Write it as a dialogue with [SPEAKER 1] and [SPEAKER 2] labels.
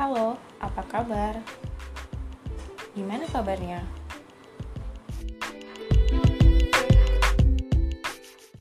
[SPEAKER 1] Halo, apa kabar? Gimana kabarnya?